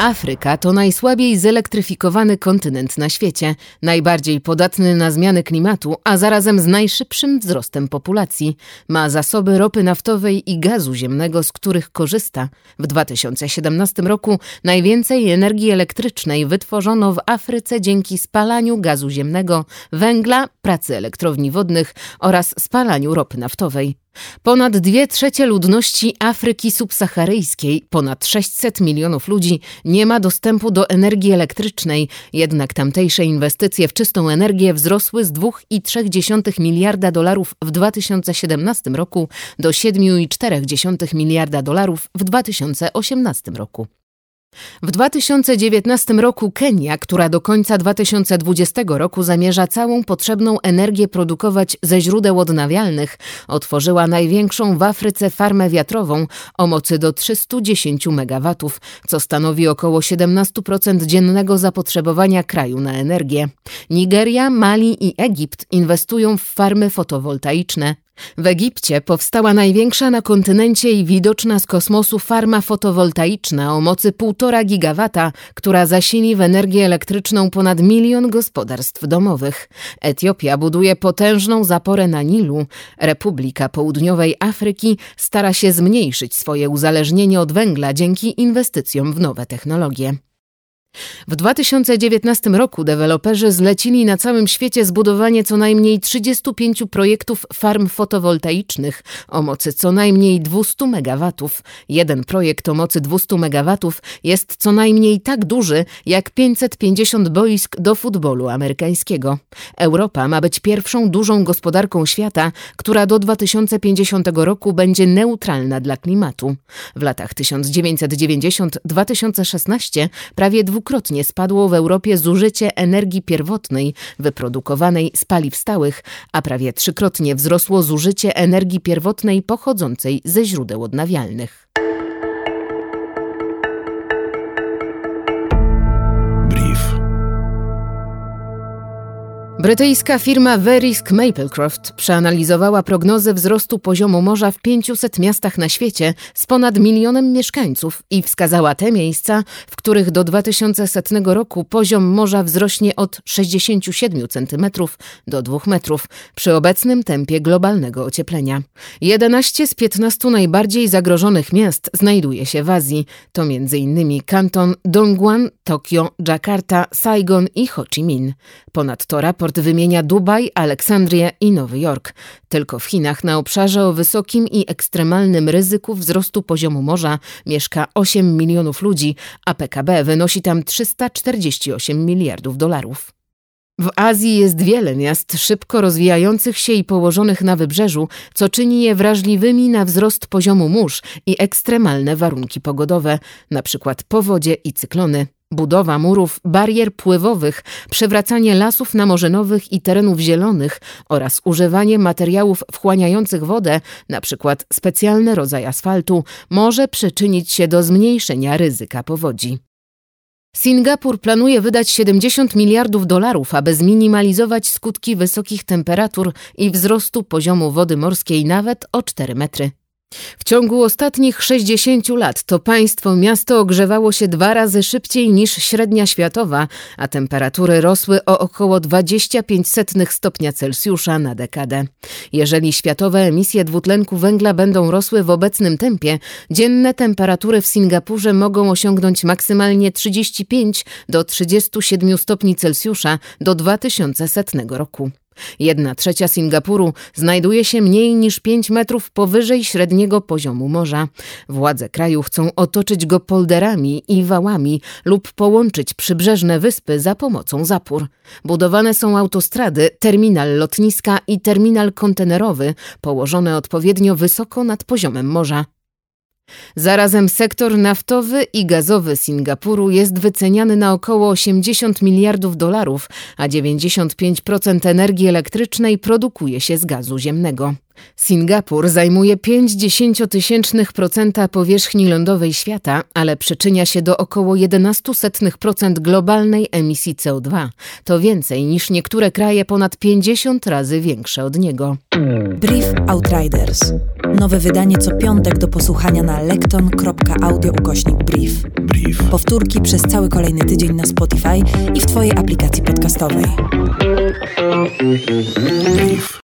Afryka to najsłabiej zelektryfikowany kontynent na świecie, najbardziej podatny na zmiany klimatu, a zarazem z najszybszym wzrostem populacji. Ma zasoby ropy naftowej i gazu ziemnego, z których korzysta. W 2017 roku najwięcej energii elektrycznej wytworzono w Afryce dzięki spalaniu gazu ziemnego, węgla, pracy elektrowni wodnych oraz spalaniu ropy naftowej. Ponad dwie trzecie ludności Afryki subsaharyjskiej, ponad 600 milionów ludzi, nie ma dostępu do energii elektrycznej, jednak tamtejsze inwestycje w czystą energię wzrosły z 2,3 miliarda dolarów w 2017 roku do 7,4 miliarda dolarów w 2018 roku. W 2019 roku Kenia, która do końca 2020 roku zamierza całą potrzebną energię produkować ze źródeł odnawialnych, otworzyła największą w Afryce farmę wiatrową o mocy do 310 MW, co stanowi około 17% dziennego zapotrzebowania kraju na energię. Nigeria, Mali i Egipt inwestują w farmy fotowoltaiczne. W Egipcie powstała największa na kontynencie i widoczna z kosmosu farma fotowoltaiczna o mocy 1,5 gigawata, która zasili w energię elektryczną ponad milion gospodarstw domowych. Etiopia buduje potężną zaporę na Nilu. Republika Południowej Afryki stara się zmniejszyć swoje uzależnienie od węgla dzięki inwestycjom w nowe technologie. W 2019 roku deweloperzy zlecili na całym świecie zbudowanie co najmniej 35 projektów farm fotowoltaicznych o mocy co najmniej 200 MW. Jeden projekt o mocy 200 MW jest co najmniej tak duży jak 550 boisk do futbolu amerykańskiego. Europa ma być pierwszą dużą gospodarką świata, która do 2050 roku będzie neutralna dla klimatu. W latach 1990-2016 prawie dwu dwukrotnie spadło w Europie zużycie energii pierwotnej wyprodukowanej z paliw stałych, a prawie trzykrotnie wzrosło zużycie energii pierwotnej pochodzącej ze źródeł odnawialnych. Brytyjska firma Verisk Maplecroft przeanalizowała prognozę wzrostu poziomu morza w 500 miastach na świecie z ponad milionem mieszkańców i wskazała te miejsca, w których do 2100 roku poziom morza wzrośnie od 67 cm do 2 metrów przy obecnym tempie globalnego ocieplenia. 11 z 15 najbardziej zagrożonych miast znajduje się w Azji. To m.in. Kanton Dongguan, Tokio, Jakarta, Saigon i Ho Chi Minh. Ponadto raport Raport wymienia Dubaj, Aleksandrię i Nowy Jork. Tylko w Chinach na obszarze o wysokim i ekstremalnym ryzyku wzrostu poziomu morza mieszka 8 milionów ludzi, a PKB wynosi tam 348 miliardów dolarów. W Azji jest wiele miast szybko rozwijających się i położonych na wybrzeżu, co czyni je wrażliwymi na wzrost poziomu mórz i ekstremalne warunki pogodowe, np. powodzie i cyklony. Budowa murów, barier pływowych, przewracanie lasów namorzynowych i terenów zielonych oraz używanie materiałów wchłaniających wodę, np. specjalny rodzaj asfaltu, może przyczynić się do zmniejszenia ryzyka powodzi. Singapur planuje wydać 70 miliardów dolarów, aby zminimalizować skutki wysokich temperatur i wzrostu poziomu wody morskiej nawet o 4 metry. W ciągu ostatnich 60 lat to państwo miasto ogrzewało się dwa razy szybciej niż średnia światowa, a temperatury rosły o około 25 stopnia Celsjusza na dekadę. Jeżeli światowe emisje dwutlenku węgla będą rosły w obecnym tempie, dzienne temperatury w Singapurze mogą osiągnąć maksymalnie 35 do 37 stopni Celsjusza do 2100 roku. Jedna trzecia Singapuru znajduje się mniej niż 5 metrów powyżej średniego poziomu morza. Władze kraju chcą otoczyć go polderami i wałami lub połączyć przybrzeżne wyspy za pomocą zapór. Budowane są autostrady, terminal lotniska i terminal kontenerowy, położone odpowiednio wysoko nad poziomem morza. Zarazem sektor naftowy i gazowy Singapuru jest wyceniany na około 80 miliardów dolarów, a 95% energii elektrycznej produkuje się z gazu ziemnego. Singapur zajmuje 0,5% powierzchni lądowej świata, ale przyczynia się do około 0,11% globalnej emisji CO2. To więcej niż niektóre kraje ponad 50 razy większe od niego. Brief Outriders. Nowe wydanie co piątek do posłuchania na lekton.audio ukośnik brief. Brief. Powtórki przez cały kolejny tydzień na Spotify i w Twojej aplikacji podcastowej. Brief.